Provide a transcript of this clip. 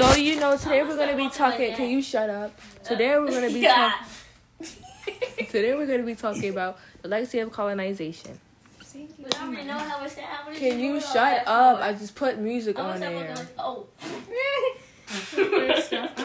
So you know today we're gonna be talking. Can you shut up? Today we're gonna be talking. Today we're gonna be talking about the legacy of colonization. I. Can you shut up? I just put music on there. Oh.